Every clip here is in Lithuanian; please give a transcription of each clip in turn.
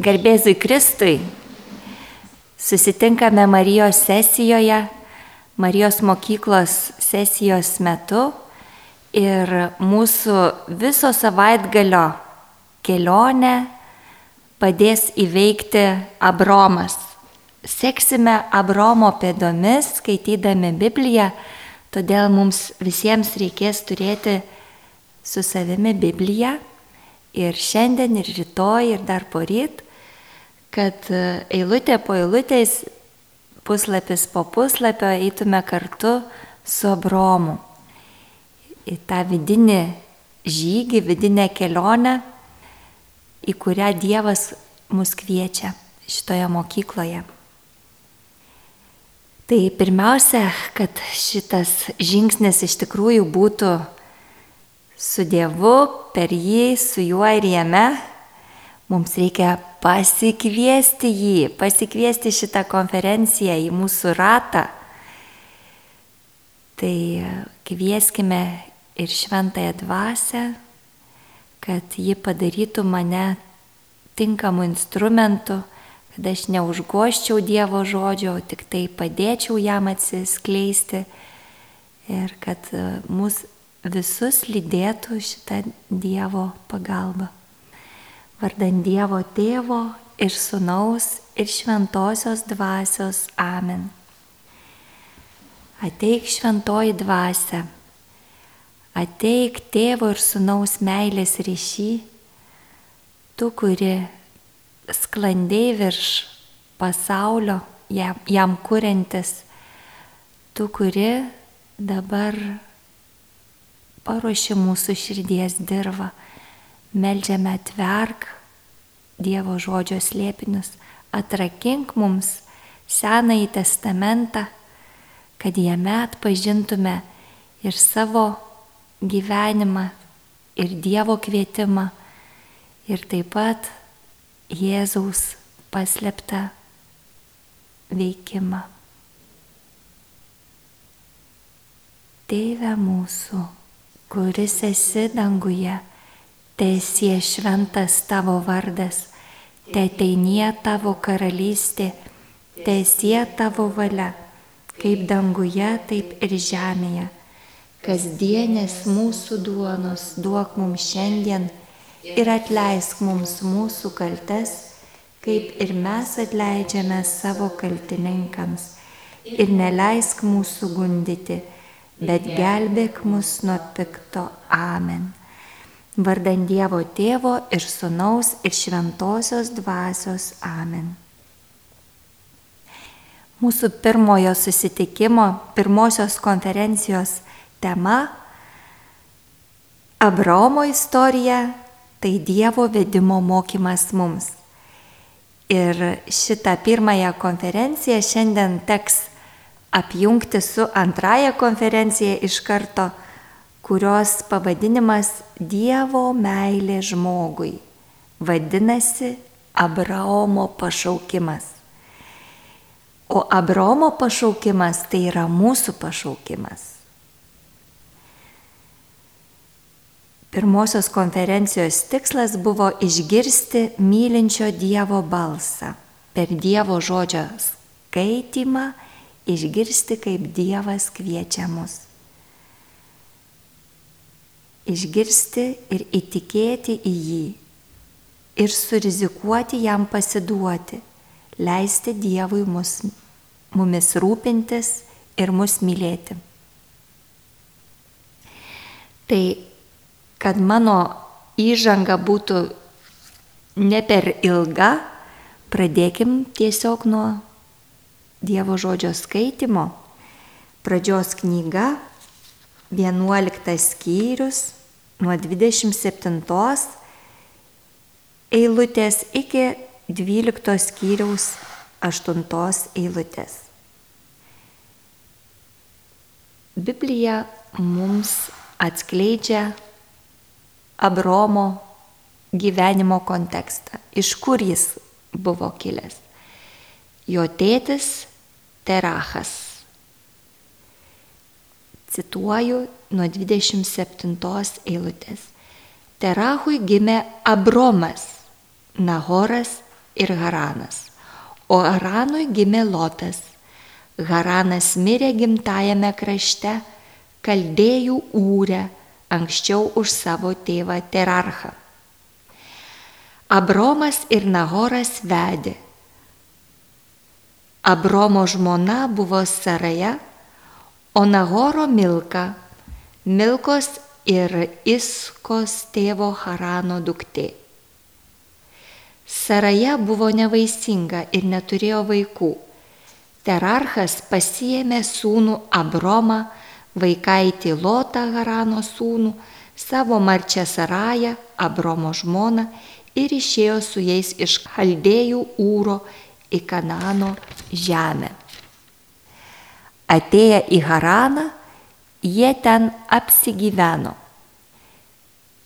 Garbėzui Kristui. Susitinkame Marijos sesijoje, Marijos mokyklos sesijos metu ir mūsų viso savaitgalio kelionę padės įveikti Abromas. Seksime Abromo pėdomis, skaitydami Bibliją, todėl mums visiems reikės turėti su savimi Bibliją ir šiandien, ir rytoj, ir dar poryt, kad e, eilutė po eilutės, puslapis po puslapio eitume kartu su Abromu. Į tą vidinį žygį, vidinę kelionę, į kurią Dievas mus kviečia šitoje mokykloje. Tai pirmiausia, kad šitas žingsnis iš tikrųjų būtų su Dievu, per jį, su juo ir jame, mums reikia pasikviesti jį, pasikviesti šitą konferenciją į mūsų ratą. Tai kvieskime ir šventąją dvasę, kad ji padarytų mane tinkamu instrumentu, kad aš neužgoščiau Dievo žodžio, tik tai padėčiau jam atsiskleisti ir kad mus visus lydėtų šitą Dievo pagalbą. Vardant Dievo tėvo ir sunaus ir šventosios dvasios. Amen. Ateik šventoji dvasia, ateik tėvo ir sunaus meilės ryšy, tu, kuri sklandai virš pasaulio, jam, jam kuriantis, tu, kuri dabar paruoši mūsų širdies dirvą, melžiame atverk Dievo žodžio slėpinius, atrakink mums Senąjį testamentą, kad jame atpažintume ir savo gyvenimą, ir Dievo kvietimą, ir taip pat Jėzaus paslėptą veikimą. Tėve mūsų kuris esi danguje, tiesie šventas tavo vardas, te teinie tavo karalystė, tiesie tavo valia, kaip danguje, taip ir žemėje. Kasdienės mūsų duonos duok mums šiandien ir atleisk mums mūsų kaltes, kaip ir mes atleidžiame savo kaltininkams. Ir neleisk mūsų gundyti bet gelbėk mus nuo pikto. Amen. Vardant Dievo Tėvo ir Sūnaus ir Šventosios Dvasios. Amen. Mūsų pirmojo susitikimo, pirmosios konferencijos tema - Abraomo istorija - tai Dievo vedimo mokymas mums. Ir šitą pirmąją konferenciją šiandien teks apjungti su antraja konferencija iš karto, kurios pavadinimas Dievo meilė žmogui. Vadinasi Abraomo pašaukimas. O Abraomo pašaukimas tai yra mūsų pašaukimas. Pirmosios konferencijos tikslas buvo išgirsti mylinčio Dievo balsą per Dievo žodžio skaitimą išgirsti, kaip Dievas kviečia mus. Išgirsti ir įtikėti į jį ir surizikuoti jam pasiduoti, leisti Dievui mus, mumis rūpintis ir mus mylėti. Tai, kad mano įžanga būtų ne per ilga, pradėkim tiesiog nuo Dievo žodžio skaitimo, pradžios knyga, 11 skyrius, nuo 27 eilutės iki 12 skyriaus 8 eilutės. Biblija mums atskleidžia Abromo gyvenimo kontekstą, iš kur jis buvo kilęs. Jo tėtis Terachas. Cituoju nuo 27 eilutės. Terachui gimė Abromas, Nahoras ir Haranas. O Haranui gimė Lotas. Haranas mirė gimtajame krašte, kaldėjų ūrę, anksčiau už savo tėvą Terarchą. Abromas ir Nahoras vedė. Abromo žmona buvo Saraja, o Nahoro Milka, Milkos ir Iskos tėvo Harano duktė. Saraja buvo nevaisinga ir neturėjo vaikų. Terarchas pasiėmė sūnų Abromą, vaikaitį Lotą Harano sūnų, savo marčią Sarają, Abromo žmoną ir išėjo su jais iš Chaldėjų ūro į Kanano žemę. Atėję į Haraną, jie ten apsigyveno.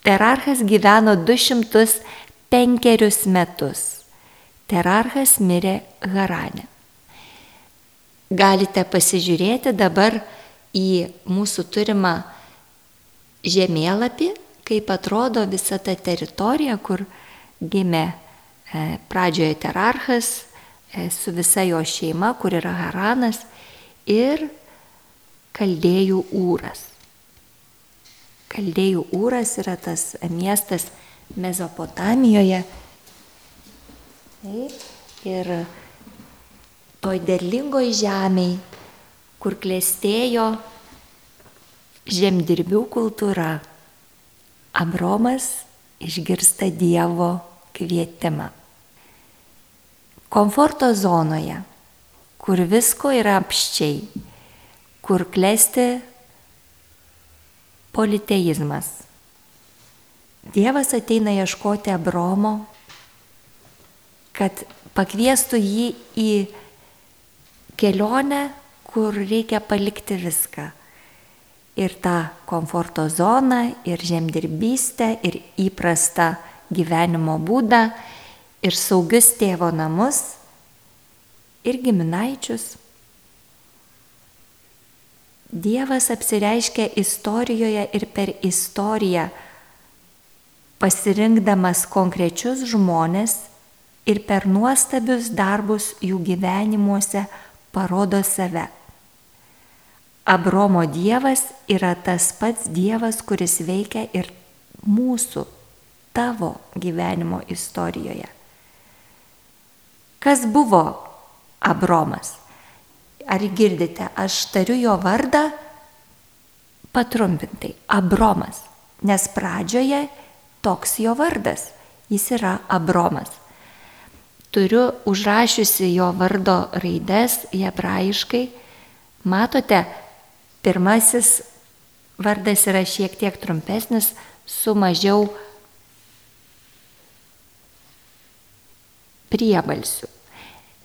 Terarchas gyveno 205 metus. Terarchas mirė Harane. Galite pasižiūrėti dabar į mūsų turimą žemėlapį, kaip atrodo visa ta teritorija, kur gimė e, pradžioje Terarchas e, su visa jo šeima, kur yra Haranas ir Kaldėjų Ūras. Kaldėjų Ūras yra tas miestas Mezopotamijoje. Ir toj derlingoj žemėj, kur klėstėjo žemdirbių kultūra, Abromas išgirsta Dievo kvietimą. Komforto zonoje kur visko yra apščiai, kur klesti politeizmas. Dievas ateina ieškoti Abromo, kad pakviestų jį į kelionę, kur reikia palikti viską. Ir tą komforto zoną, ir žemdirbystę, ir įprastą gyvenimo būdą, ir saugius tėvo namus ir giminaičius. Dievas apsireiškia istorijoje ir per istoriją, pasirinkdamas konkrečius žmonės ir per nuostabius darbus jų gyvenimuose parodo save. Abromo Dievas yra tas pats Dievas, kuris veikia ir mūsų, tavo gyvenimo istorijoje. Kas buvo Abromas. Ar girdite, aš tariu jo vardą patrumpintai - Abromas, nes pradžioje toks jo vardas, jis yra Abromas. Turiu užrašiusi jo vardo raides hebrajiškai. Matote, pirmasis vardas yra šiek tiek trumpesnis, su mažiau priebalsių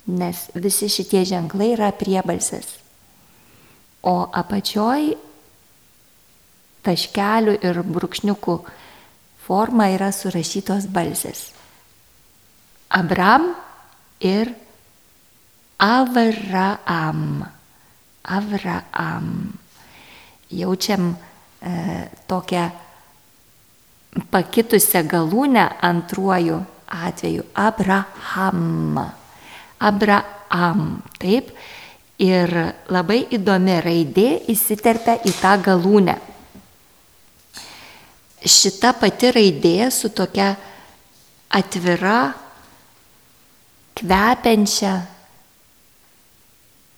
nes visi šitie ženklai yra priebalsės. O apačioj taškelių ir brūkšniukų forma yra surašytos balsės. Abram ir Avraam. Avraam. Jaučiam e, tokią pakitusią galūnę antruoju atveju. Abraham. Abraham. Taip. Ir labai įdomi raidė įsiterpia į tą galūnę. Šita pati raidė su tokia atvira, kvepiančia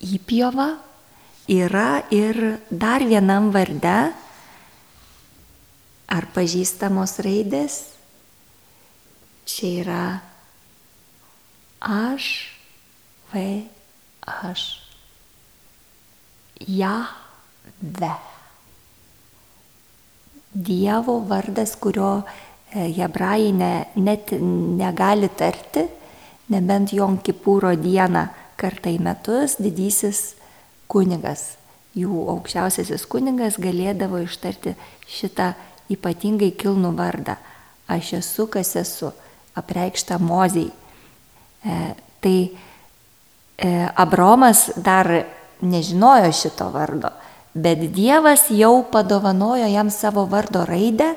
įpjova yra ir dar vienam varde. Ar pažįstamos raidės? Čia yra aš V aš. Jahve. Dievo vardas, kurio e, hebrajai ne, net negali tarti, nebent Jon Kipūro dieną kartą į metus didysis kunigas, jų aukščiausiasis kunigas galėdavo ištarti šitą ypatingai kilnų vardą. Aš esu, kas esu, apreikšta mozijai. E, tai Abromas dar nežinojo šito vardo, bet Dievas jau padovanojo jam savo vardo raidę,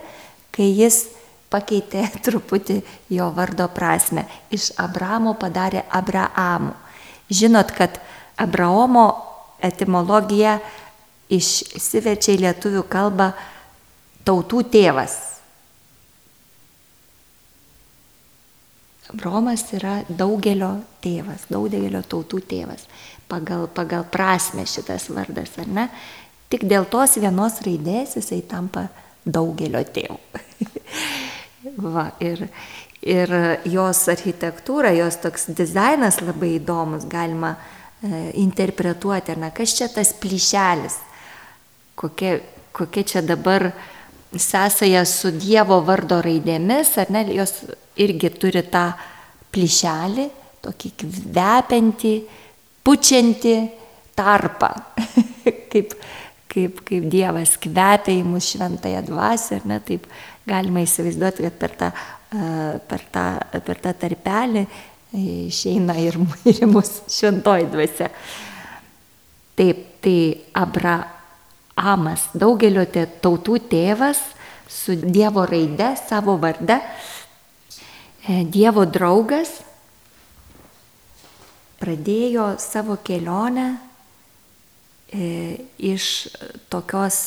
kai jis pakeitė truputį jo vardo prasme. Iš Abramo padarė Abraamu. Žinot, kad Abraomo etimologija išsiverčia į lietuvių kalbą tautų tėvas. Abraomas yra daugelio tėvas, daugelio tautų tėvas. Pagal, pagal prasme šitas vardas, ar ne? Tik dėl tos vienos raidės jisai tampa daugelio tėvų. Va, ir, ir jos architektūra, jos toks dizainas labai įdomus, galima e, interpretuoti, ar ne, kas čia tas plyšelis, kokia, kokia čia dabar sąsaja su Dievo vardo raidėmis, ar ne, jos irgi turi tą plyšelį, tokį kvepiantį, pučiantį tarpą, kaip, kaip, kaip Dievas kvepia į mūsų šventąją dvasę, ar ne, taip galima įsivaizduoti, kad per tą, per tą, per tą tarpelį išeina ir, ir mūsų šventoji dvasia. Taip, tai Abrahamas, daugelio tautų tėvas, su Dievo raide, savo varde, e, Dievo draugas, pradėjo savo kelionę e, iš tokios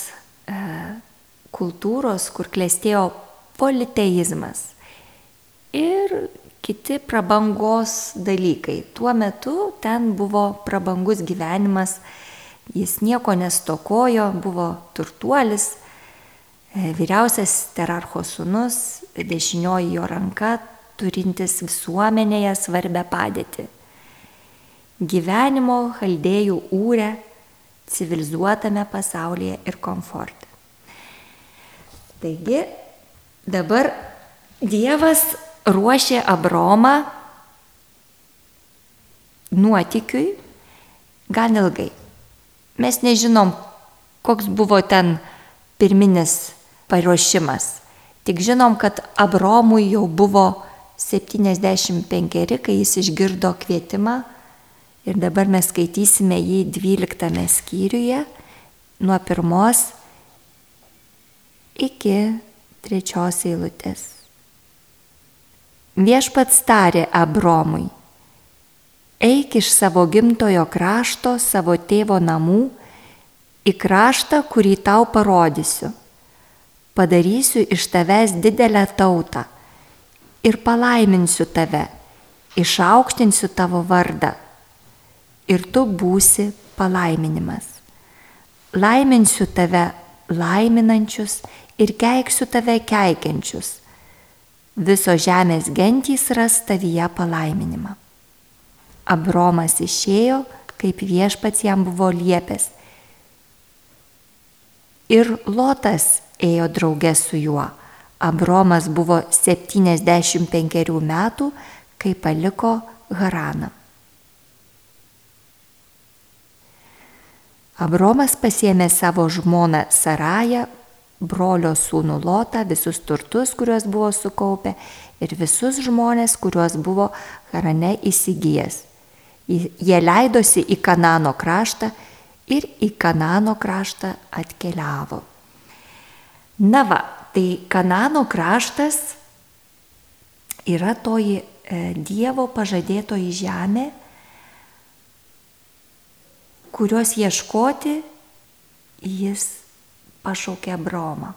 e, kultūros, kur klėstėjo politeizmas ir kiti prabangos dalykai. Tuo metu ten buvo prabangus gyvenimas, jis nieko nestokojo, buvo turtuolis, e, vyriausias terarcho sunus, dešinioji jo ranka, turintis visuomenėje svarbę padėtį. Gyvenimo chaldėjų ūrė, civilizuotame pasaulyje ir komforte. Taigi dabar Dievas ruošė Abromą nuotikiui gan ilgai. Mes nežinom, koks buvo ten pirminis paruošimas. Tik žinom, kad Abromui jau buvo 75, kai jis išgirdo kvietimą ir dabar mes skaitysime jį 12 skyriuje nuo pirmos iki trečios eilutės. Viešpats tarė Abromui, eik iš savo gimtojo krašto, savo tėvo namų, į kraštą, kurį tau parodysiu. Padarysiu iš tavęs didelę tautą ir palaiminsiu tave, išaukštinsiu tavo vardą ir tu būsi palaiminimas. Laiminsiu tave laiminančius ir keiksiu tave keikiančius. Viso žemės gentys ras tavyje palaiminimą. Abromas išėjo, kaip viešpats jam buvo liepęs. Ir Lotas ėjo draugė su juo. Abromas buvo 75 metų, kai paliko Haraną. Abromas pasėmė savo žmoną Sarają, brolio sūnų Lotą, visus turtus, kuriuos buvo sukaupę ir visus žmonės, kuriuos buvo Harane įsigijęs. Jie leidosi į Kanano kraštą ir į Kanano kraštą atkeliavo. Na va, tai Kanano kraštas yra toji e, Dievo pažadėtoji žemė, kurios ieškoti jis pašaukė Abromą.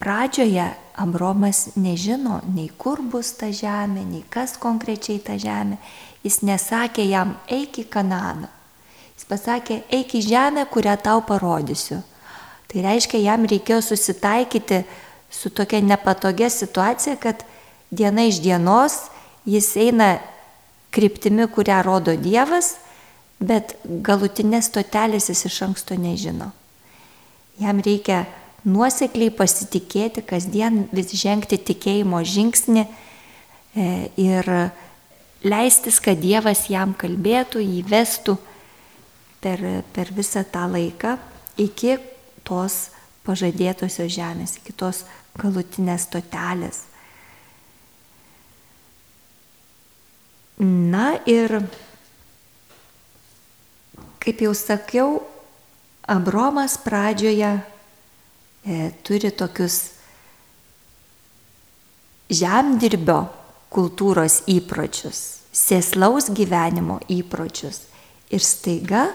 Pradžioje Abromas nežino nei kur bus ta žemė, nei kas konkrečiai ta žemė. Jis nesakė jam eik į Kananą. Jis pasakė eik į žemę, kurią tau parodysiu. Tai reiškia, jam reikėjo susitaikyti su tokia nepatogia situacija, kad diena iš dienos jis eina kryptimi, kurią rodo Dievas bet galutinės stotelės jis iš anksto nežino. Jam reikia nuosekliai pasitikėti, kasdien vis žengti tikėjimo žingsnį e, ir leistis, kad Dievas jam kalbėtų, įvestų per, per visą tą laiką iki tos pažadėtosios žemės, iki tos galutinės stotelės. Na ir Kaip jau sakiau, Abromas pradžioje e, turi tokius žemdirbio kultūros įpročius, sėslaus gyvenimo įpročius. Ir staiga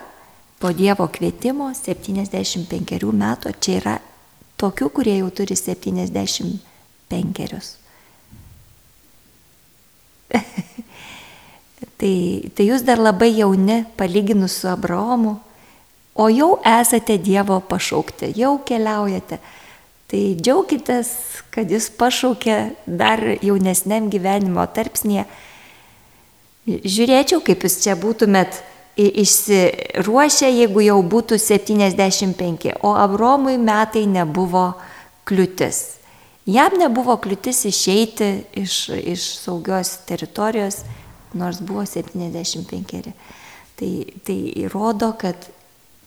po Dievo kvietimo 75 metų, čia yra tokių, kurie jau turi 75. tai, tai jūs dar labai jauni, palyginus su Abraomu, o jau esate Dievo pašaukti, jau keliaujate. Tai džiaukitės, kad jūs pašaukė dar jaunesniam gyvenimo tarpsnėje. Žiūrėčiau, kaip jūs čia būtumėt išsiruošę, jeigu jau būtų 75, o Abromui metai nebuvo kliūtis. Jam nebuvo kliūtis išeiti iš, iš saugios teritorijos, nors buvo 75. Tai, tai įrodo, kad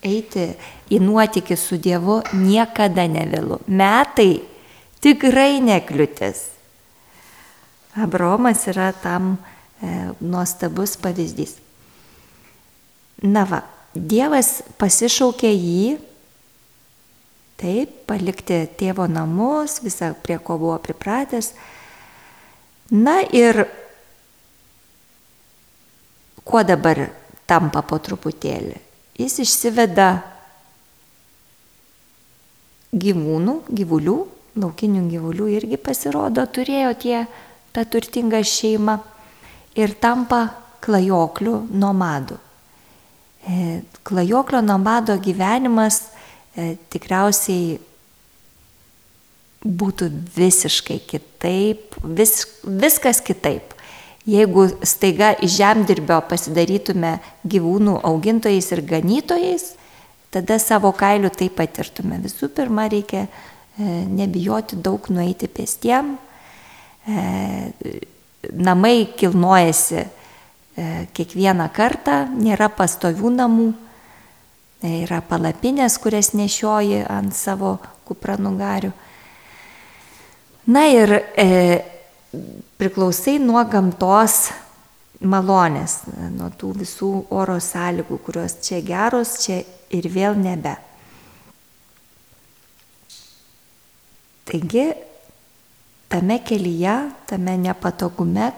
eiti į nuotykį su Dievu niekada nevėlu. Metai tikrai nekliūtis. Abromas yra tam e, nuostabus pavyzdys. Na va, Dievas pasišaukė jį, taip, palikti tėvo namus, visą prie ko buvo pripratęs. Na ir kuo dabar tampa po truputėlį? Jis išsiveda gyvūnų, gyvulių, laukinių gyvulių irgi pasirodo, turėjo tie tą turtingą šeimą ir tampa klajoklių nomadų. E, klajoklio nomado gyvenimas e, tikriausiai būtų visiškai kitaip, vis, viskas kitaip. Jeigu staiga iš žemdirbio pasidarytume gyvūnų augintojais ir ganytojais, tada savo kailių taip patirtume. Visų pirma, reikia e, nebijoti daug nueiti pėstiem. Namai kilnojasi kiekvieną kartą, nėra pastovių namų, e, yra palapinės, kurias nešioji ant savo kupranugarių. Na ir e, priklausai nuo gamtos malonės, nuo tų visų oro sąlygų, kurios čia geros, čia ir vėl nebe. Taigi, tame kelyje, tame nepatogume,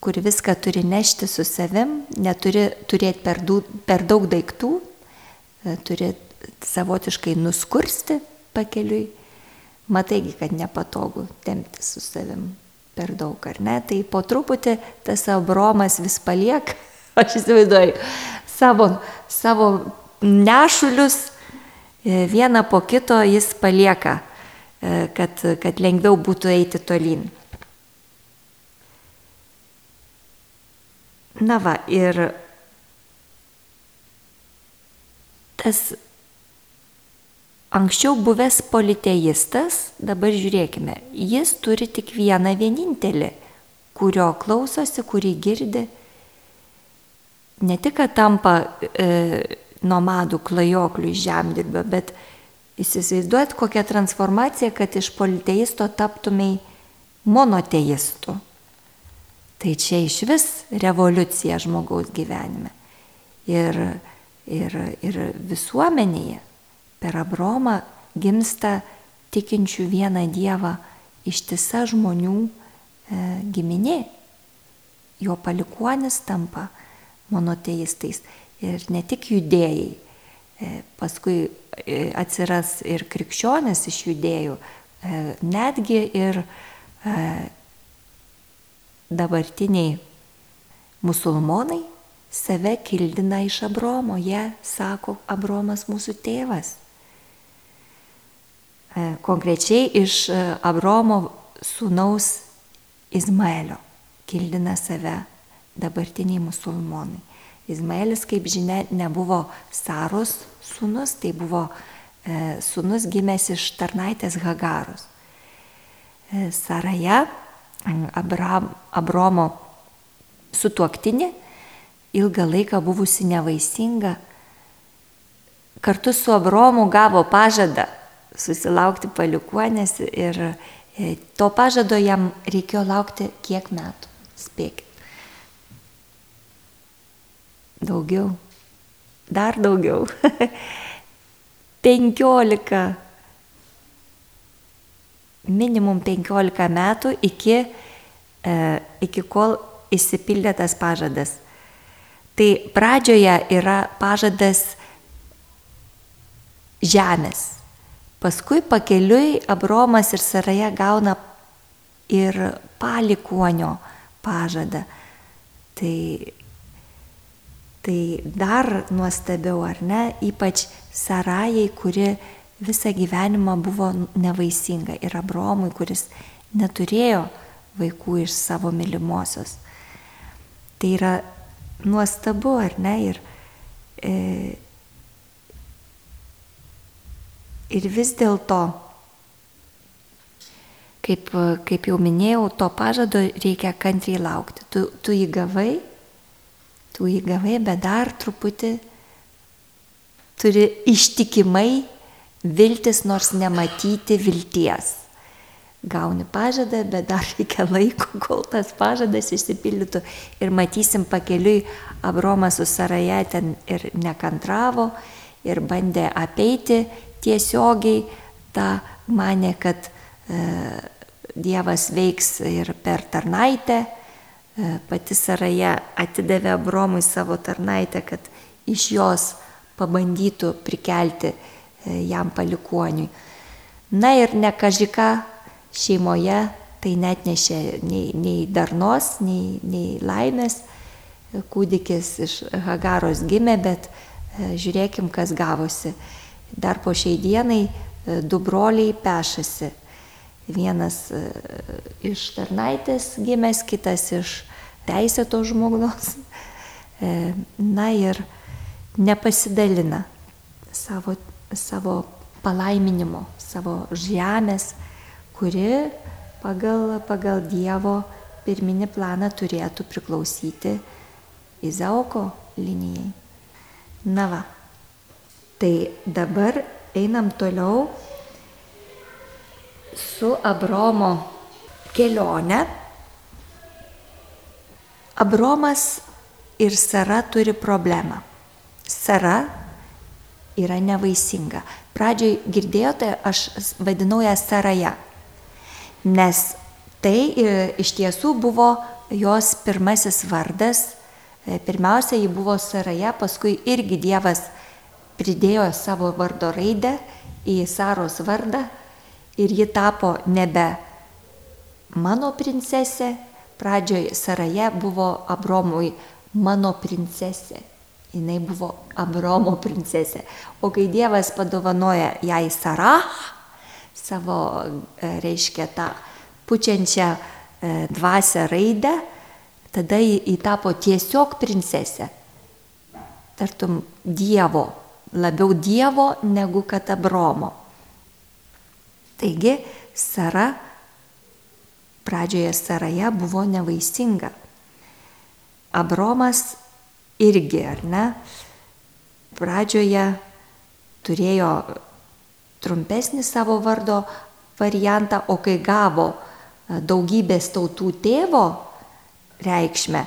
kur viską turi nešti su savim, neturi turėti per, du, per daug daiktų, e, turi savotiškai nuskursti pakeliui, mataigi, kad nepatogu tempti su savim per daug, ar ne? Tai po truputį tas abromas vis paliek, aš įsivaizduoju, savo, savo nešulius e, vieną po kito jis palieka, e, kad, kad lengviau būtų eiti tolyn. Na va, ir tas anksčiau buvęs politeistas, dabar žiūrėkime, jis turi tik vieną vienintelį, kurio klausosi, kurį girdi. Ne tik, kad tampa e, nomadų klajoklių žemdirbio, bet įsivaizduot kokią transformaciją, kad iš politeisto taptumai monoteistu. Tai čia iš vis revoliucija žmogaus gyvenime. Ir, ir, ir visuomenėje per Abromą gimsta tikinčių vieną Dievą ištisa žmonių e, giminė. Jo palikuonis tampa monoteistais ir ne tik judėjai. E, paskui e, atsiras ir krikščionis iš judėjų, e, netgi ir e, dabartiniai musulmonai save kildina iš Abromo, jie sako, Abromas mūsų tėvas. E, konkrečiai iš e, Abromo sūnaus Izmaelio kildina save dabartiniai musulmonai. Izmaelis, kaip žinia, nebuvo Saros sūnus, tai buvo e, sūnus gimęs iš tarnaitės Hagaros. Saraja Abram, Abromo sutuoktinė, ilgą laiką buvusi nevaisinga, kartu su Abromu gavo pažadą susilaukti palikuonės ir e, to pažado jam reikėjo laukti kiek metų. Spėkit. Daugiau. Dar daugiau. 15 minimum 15 metų iki, e, iki kol įsipildė tas pažadas. Tai pradžioje yra pažadas žemės. Paskui pakeliui Abromas ir Saraja gauna ir palikuonio pažadą. Tai, tai dar nuostabiau, ar ne, ypač Sarajai, kuri visą gyvenimą buvo nevaisinga ir Abromui, kuris neturėjo vaikų iš savo mylimosios. Tai yra nuostabu, ar ne? Ir, e, ir vis dėlto, kaip, kaip jau minėjau, to pažado reikia kantriai laukti. Tu, tu jį gavai, tu jį gavai, bet dar truputį turi ištikimai viltis, nors nematyti vilties. Gauni pažadą, bet dar reikia laiko, kol tas pažadas išsipildytų. Ir matysim pakeliui, Abromas su Saraja ten ir nekantravo, ir bandė apeiti tiesiogiai, tą mane, kad e, Dievas veiks ir per tarnaitę. E, pati Saraja atidavė Abromui savo tarnaitę, kad iš jos pabandytų prikelti E, jam palikuoniui. Na ir nekažika šeimoje tai net nešė nei, nei darnos, nei, nei laimės. Kūdikis iš Hagaros gimė, bet e, žiūrėkim, kas gavosi. Dar po šiai dienai e, du broliai pešasi. Vienas iš tarnaitės gimęs, kitas iš teisėto žmogaus. Na ir nepasidalina savo savo palaiminimo, savo žemės, kuri pagal, pagal Dievo pirminį planą turėtų priklausyti Izaoko linijai. Na va, tai dabar einam toliau su Abromo kelionė. Abromas ir Sara turi problemą. Sara yra nevaisinga. Pradžioj girdėjote, aš vadinau ją Saraja, nes tai e, iš tiesų buvo jos pirmasis vardas. E, pirmiausia, ji buvo Saraja, paskui irgi Dievas pridėjo savo vardo raidę į Saros vardą ir ji tapo nebe mano princesė, pradžioj Saraja buvo Abromui mano princesė jinai buvo Abromo princesė. O kai Dievas padovanoja jai Sarah, savo, e, reiškia, tą pučiančią e, dvasę raidę, tada jį tapo tiesiog princesė. Tartum Dievo, labiau Dievo negu kad Abromo. Taigi, Sara, pradžioje Saraja buvo nevaisinga. Abromas irgi, ar ne, pradžioje turėjo trumpesnį savo vardo variantą, o kai gavo e, daugybės tautų tėvo reikšmę,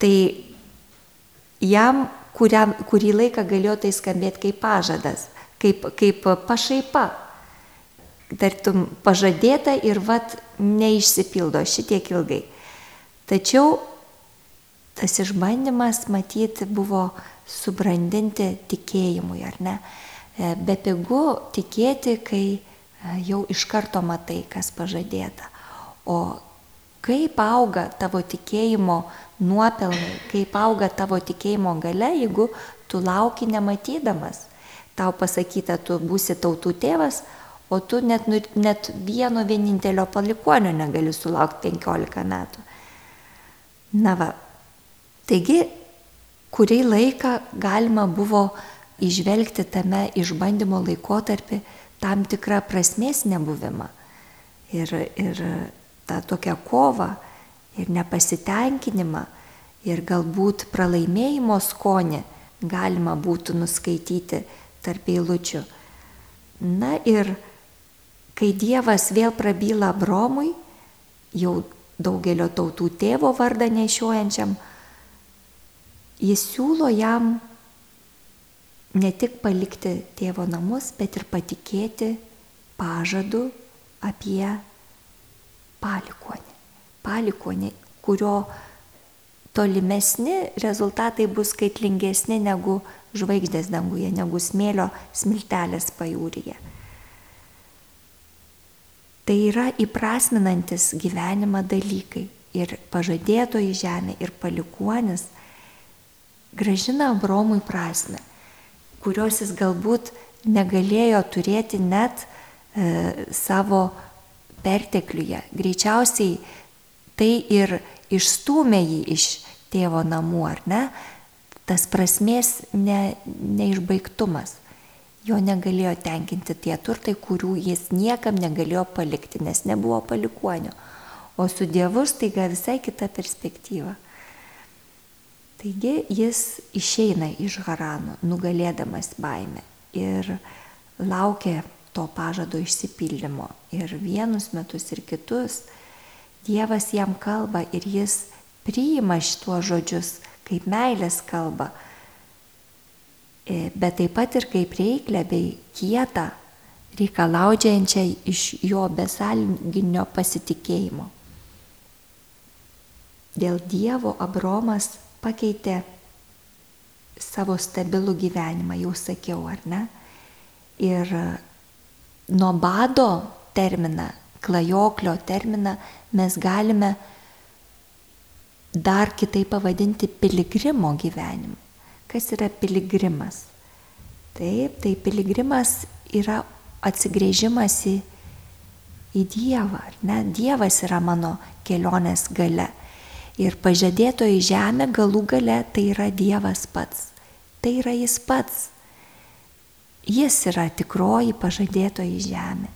tai jam kuriam, kurį laiką galėjo tai skambėti kaip pažadas, kaip, kaip pašaipa. Tartum pažadėta ir vat neišsipildo šitiek ilgai. Tačiau tas išbandymas matyti buvo subrandinti tikėjimui, ar ne? E, be pigų tikėti, kai e, jau iš karto matai, kas pažadėta. O kaip auga tavo tikėjimo nuopelnai, kaip auga tavo tikėjimo gale, jeigu tu lauki nematydamas. Tau pasakyta, tu būsi tautų tėvas, o tu net, nu, net vieno vienintelio palikuonio negali sulaukti 15 metų. Na va, Taigi, kurį laiką galima buvo išvelgti tame išbandymo laikotarpį tam tikrą prasmės nebuvimą ir, ir tą tokią kovą ir nepasitenkinimą ir galbūt pralaimėjimo skonį galima būtų nuskaityti tarp eilučių. Na ir kai Dievas vėl prabyla Bromui, jau daugelio tautų tėvo vardą nešiojančiam, jis siūlo jam ne tik palikti tėvo namus, bet ir patikėti pažadu apie palikonį. Palikonį, kurio tolimesni rezultatai bus skaitlingesni negu žvaigždės danguje, negu smėlio smiltelės pajūryje. Tai yra įprasminantis gyvenimą dalykai ir pažadėtoji žemė ir palikuonis gražina Abromui prasme, kurios jis galbūt negalėjo turėti net e, savo pertekliuje. Greičiausiai tai ir išstumė jį iš tėvo namų, ar ne? Tas prasmės ne, neišbaigtumas. Jo negalėjo tenkinti tie turtai, kurių jis niekam negalėjo palikti, nes nebuvo palikuonio. O su Dievu staiga visai kita perspektyva. Taigi jis išeina iš Harano, nugalėdamas baimę ir laukia to pažado išsipildymo. Ir vienus metus ir kitus Dievas jam kalba ir jis priima šituos žodžius kaip meilės kalba, e, bet taip pat ir kaip reiklę bei kietą, reikalaudžiančią iš jo besalginio pasitikėjimo. Dėl Dievo Abromas pakeitė savo stabilų gyvenimą, jau sakiau, ar ne? Ir nuo bado terminą, klajoklio terminą mes galime dar kitaip pavadinti piligrimo gyvenimu. Kas yra piligrimas? Taip, tai piligrimas yra atsigrėžimas į, į Dievą, ar ne? Dievas yra mano kelionės gale. Ir pažadėtoji žemė galų gale tai yra Dievas pats. Tai yra Jis pats. Jis yra tikroji pažadėtoji žemė.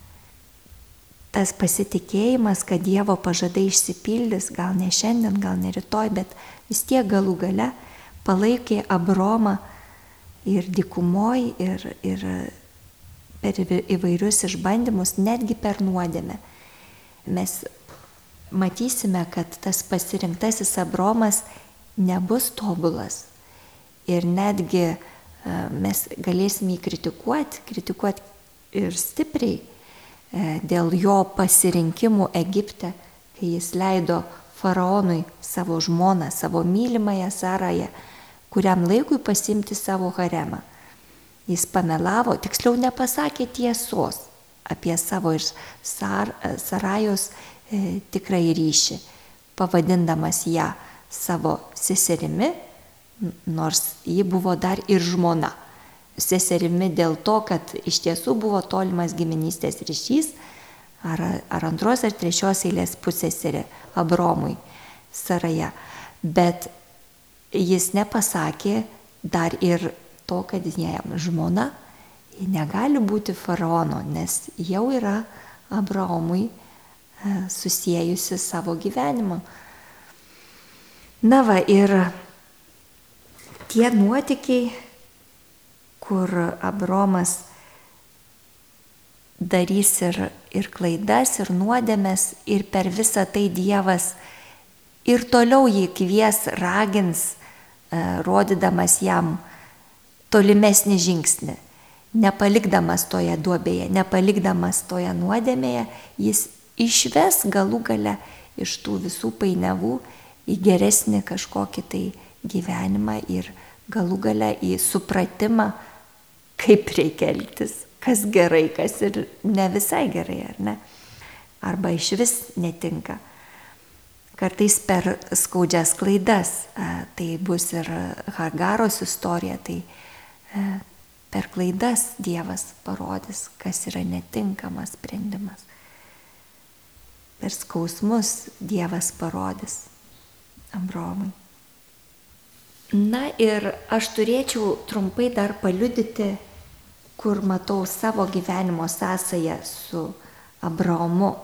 Tas pasitikėjimas, kad Dievo pažadai išsipildys, gal ne šiandien, gal ne rytoj, bet vis tiek galų gale palaikė Abromą ir dikumoj, ir, ir per įvairius išbandymus, netgi per nuodėmę. Mes matysime, kad tas pasirinktasis Abromas nebus tobulas. Ir netgi e, mes galėsime jį kritikuoti, kritikuoti ir stipriai e, dėl jo pasirinkimų Egipte, kai jis leido faraonui savo žmoną, savo mylimąją Sarają, kuriam laikui pasimti savo haremą. Jis pamelavo, tiksliau nepasakė tiesos apie savo ir Sar, Sarajos E, tikrai ryšį, pavadindamas ją savo seserimi, nors ji buvo dar ir žmona. Seserimi dėl to, kad iš tiesų buvo tolimas giminystės ryšys, ar, ar antros ar trečios eilės pusėserė Abromui Saraja. Bet jis nepasakė dar ir to, kad jam žmona, ji negali būti faraono, nes jau yra Abraomui E, susijusi savo gyvenimą. Na va ir tie nuotikiai, kur Abromas darys ir, ir klaidas, ir nuodėmės, ir per visą tai Dievas ir toliau jį kvies, ragins, e, rodydamas jam tolimesnį žingsnį. Nepalikdamas toje duobėje, nepalikdamas toje nuodėmėje, jis išves galų gale iš tų visų painiavų į geresnį kažkokį tai gyvenimą ir galų gale į supratimą, kaip reikia elgtis, kas gerai, kas ir ne visai gerai, ar ne? Arba iš vis netinka. Kartais per skaudžias klaidas, tai bus ir Hagaros istorija, tai per klaidas Dievas parodys, kas yra netinkamas sprendimas per skausmus Dievas parodys Ambromui. Na ir aš turėčiau trumpai dar paliudyti, kur matau savo gyvenimo sąsąją su Abraomu,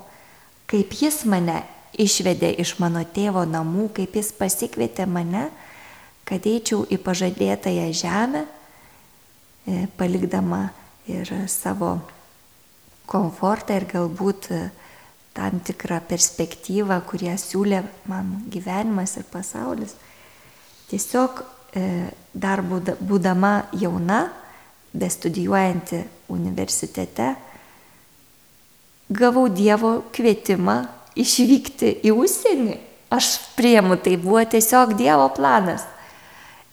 kaip jis mane išvedė iš mano tėvo namų, kaip jis pasikvietė mane, kad eičiau į pažadėtąją žemę, e, palikdama ir savo komfortą ir galbūt tam tikrą perspektyvą, kurią siūlė man gyvenimas ir pasaulis. Tiesiog e, dar būdama jauna, bestudijuojanti universitete, gavau Dievo kvietimą išvykti į užsienį. Aš priemu, tai buvo tiesiog Dievo planas.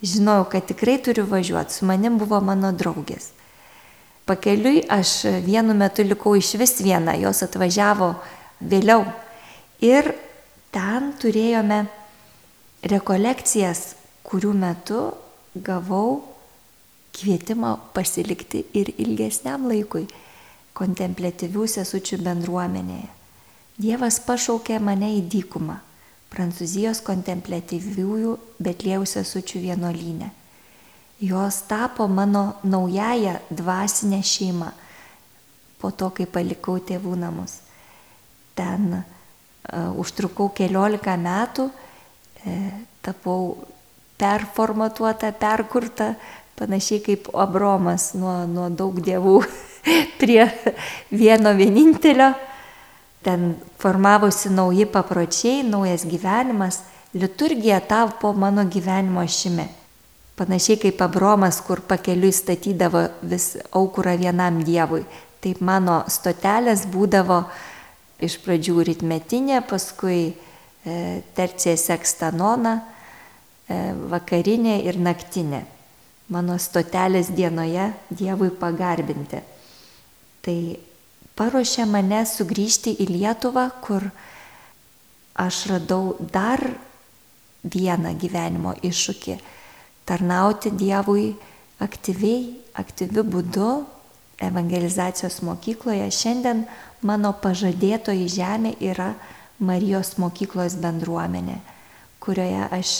Žinojau, kad tikrai turiu važiuoti, su manim buvo mano draugės. Pakeliui aš vienu metu likau iš vis viena, jos atvažiavo vėliau. Ir ten turėjome rekolekcijas, kurių metu gavau kvietimą pasilikti ir ilgesniam laikui kontemplatyvių sesučių bendruomenėje. Dievas pašaukė mane į dykumą, Prancūzijos kontemplatyviųjų Betlėjų sesučių vienuolynę. Jos tapo mano naująją dvasinę šeimą po to, kai palikau tėvų namus. Ten uh, užtrukau keliolika metų, e, tapau performatuota, perkurta, panašiai kaip Abromas nuo, nuo daug dievų prie vieno vienintelio. Ten formavosi nauji papročiai, naujas gyvenimas, liturgija tapo mano gyvenimo šimi. Panašiai kaip Abromas, kur pakeliui statydavo vis aukurą vienam dievui. Taip mano stotelės būdavo iš pradžių ritmetinė, paskui e, tercija sekstanona, e, vakarinė ir naktinė mano stotelės dienoje Dievui pagarbinti. Tai paruošė mane sugrįžti į Lietuvą, kur aš radau dar vieną gyvenimo iššūkį - tarnauti Dievui aktyviai, aktyviu būdu evangelizacijos mokykloje. Šiandien mano pažadėtoji žemė yra Marijos mokyklos bendruomenė, kurioje aš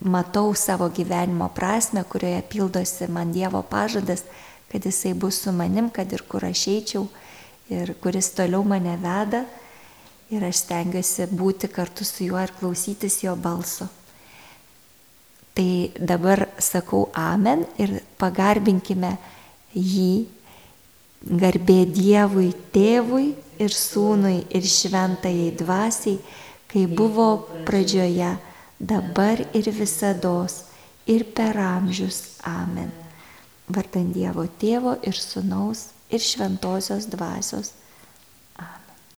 matau savo gyvenimo prasme, kurioje pildosi man Dievo pažadas, kad Jisai bus su manim, kad ir kur aš eičiau, ir kuris toliau mane veda. Ir aš stengiuosi būti kartu su juo ir klausytis jo balso. Tai dabar sakau amen ir pagarbinkime jį, garbė Dievui, tėvui ir sūnui ir šventajai dvasiai, kai buvo pradžioje dabar ir visados, ir per amžius. Amen. Vardant Dievo Tėvo ir Sūnaus ir Šventosios Dvasios.